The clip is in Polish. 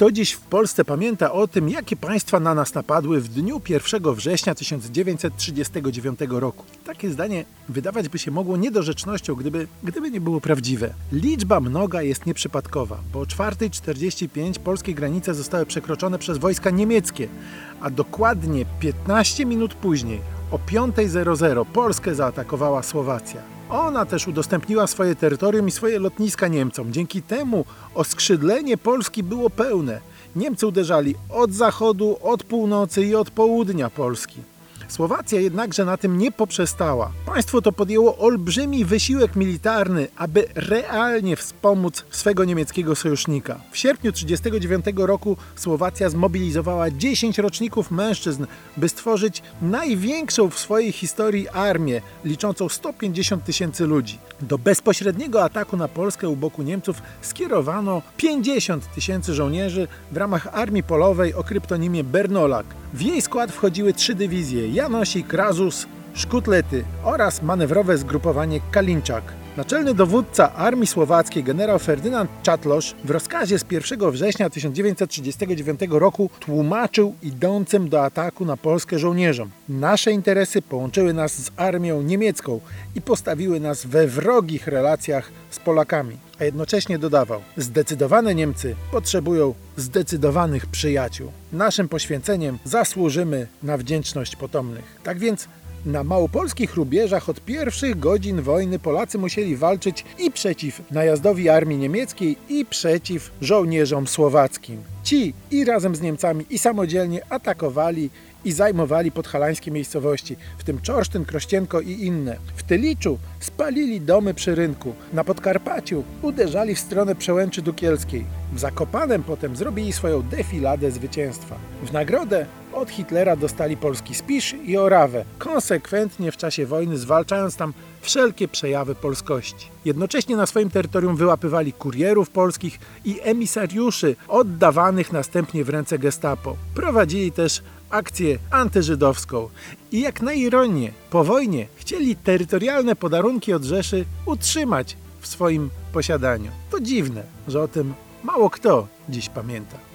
Kto dziś w Polsce pamięta o tym, jakie państwa na nas napadły w dniu 1 września 1939 roku. Takie zdanie wydawać by się mogło niedorzecznością, gdyby, gdyby nie było prawdziwe. Liczba mnoga jest nieprzypadkowa, bo o 4.45 polskie granice zostały przekroczone przez wojska niemieckie, a dokładnie 15 minut później, o 5.00 Polskę zaatakowała Słowacja. Ona też udostępniła swoje terytorium i swoje lotniska Niemcom. Dzięki temu oskrzydlenie Polski było pełne. Niemcy uderzali od zachodu, od północy i od południa Polski. Słowacja jednakże na tym nie poprzestała. Państwo to podjęło olbrzymi wysiłek militarny, aby realnie wspomóc swego niemieckiego sojusznika. W sierpniu 1939 roku Słowacja zmobilizowała 10 roczników mężczyzn, by stworzyć największą w swojej historii armię, liczącą 150 tysięcy ludzi. Do bezpośredniego ataku na Polskę u boku Niemców skierowano 50 tysięcy żołnierzy w ramach armii polowej o kryptonimie Bernolak. W jej skład wchodziły trzy dywizje: Janosik, Razus, Szkutlety oraz manewrowe zgrupowanie Kalinczak. Naczelny dowódca Armii Słowackiej generał Ferdynand Czatlosz w rozkazie z 1 września 1939 roku tłumaczył idącym do ataku na Polskę żołnierzom. Nasze interesy połączyły nas z armią niemiecką i postawiły nas we wrogich relacjach z Polakami. A jednocześnie dodawał: Zdecydowane Niemcy potrzebują zdecydowanych przyjaciół. Naszym poświęceniem zasłużymy na wdzięczność potomnych. Tak więc na małopolskich rubieżach od pierwszych godzin wojny Polacy musieli walczyć i przeciw najazdowi armii niemieckiej, i przeciw żołnierzom słowackim. Ci i razem z Niemcami, i samodzielnie atakowali i zajmowali podhalańskie miejscowości, w tym Czorsztyn, Krościenko i inne. W Tyliczu spalili domy przy rynku, na Podkarpaciu uderzali w stronę Przełęczy Dukielskiej. W Zakopanem potem zrobili swoją defiladę zwycięstwa. W nagrodę od Hitlera dostali polski Spisz i Orawę, konsekwentnie w czasie wojny zwalczając tam wszelkie przejawy polskości. Jednocześnie na swoim terytorium wyłapywali kurierów polskich i emisariuszy oddawanych następnie w ręce gestapo. Prowadzili też akcję antyżydowską i jak na ironię, po wojnie chcieli terytorialne podarunki od Rzeszy utrzymać w swoim posiadaniu. To dziwne, że o tym mało kto dziś pamięta.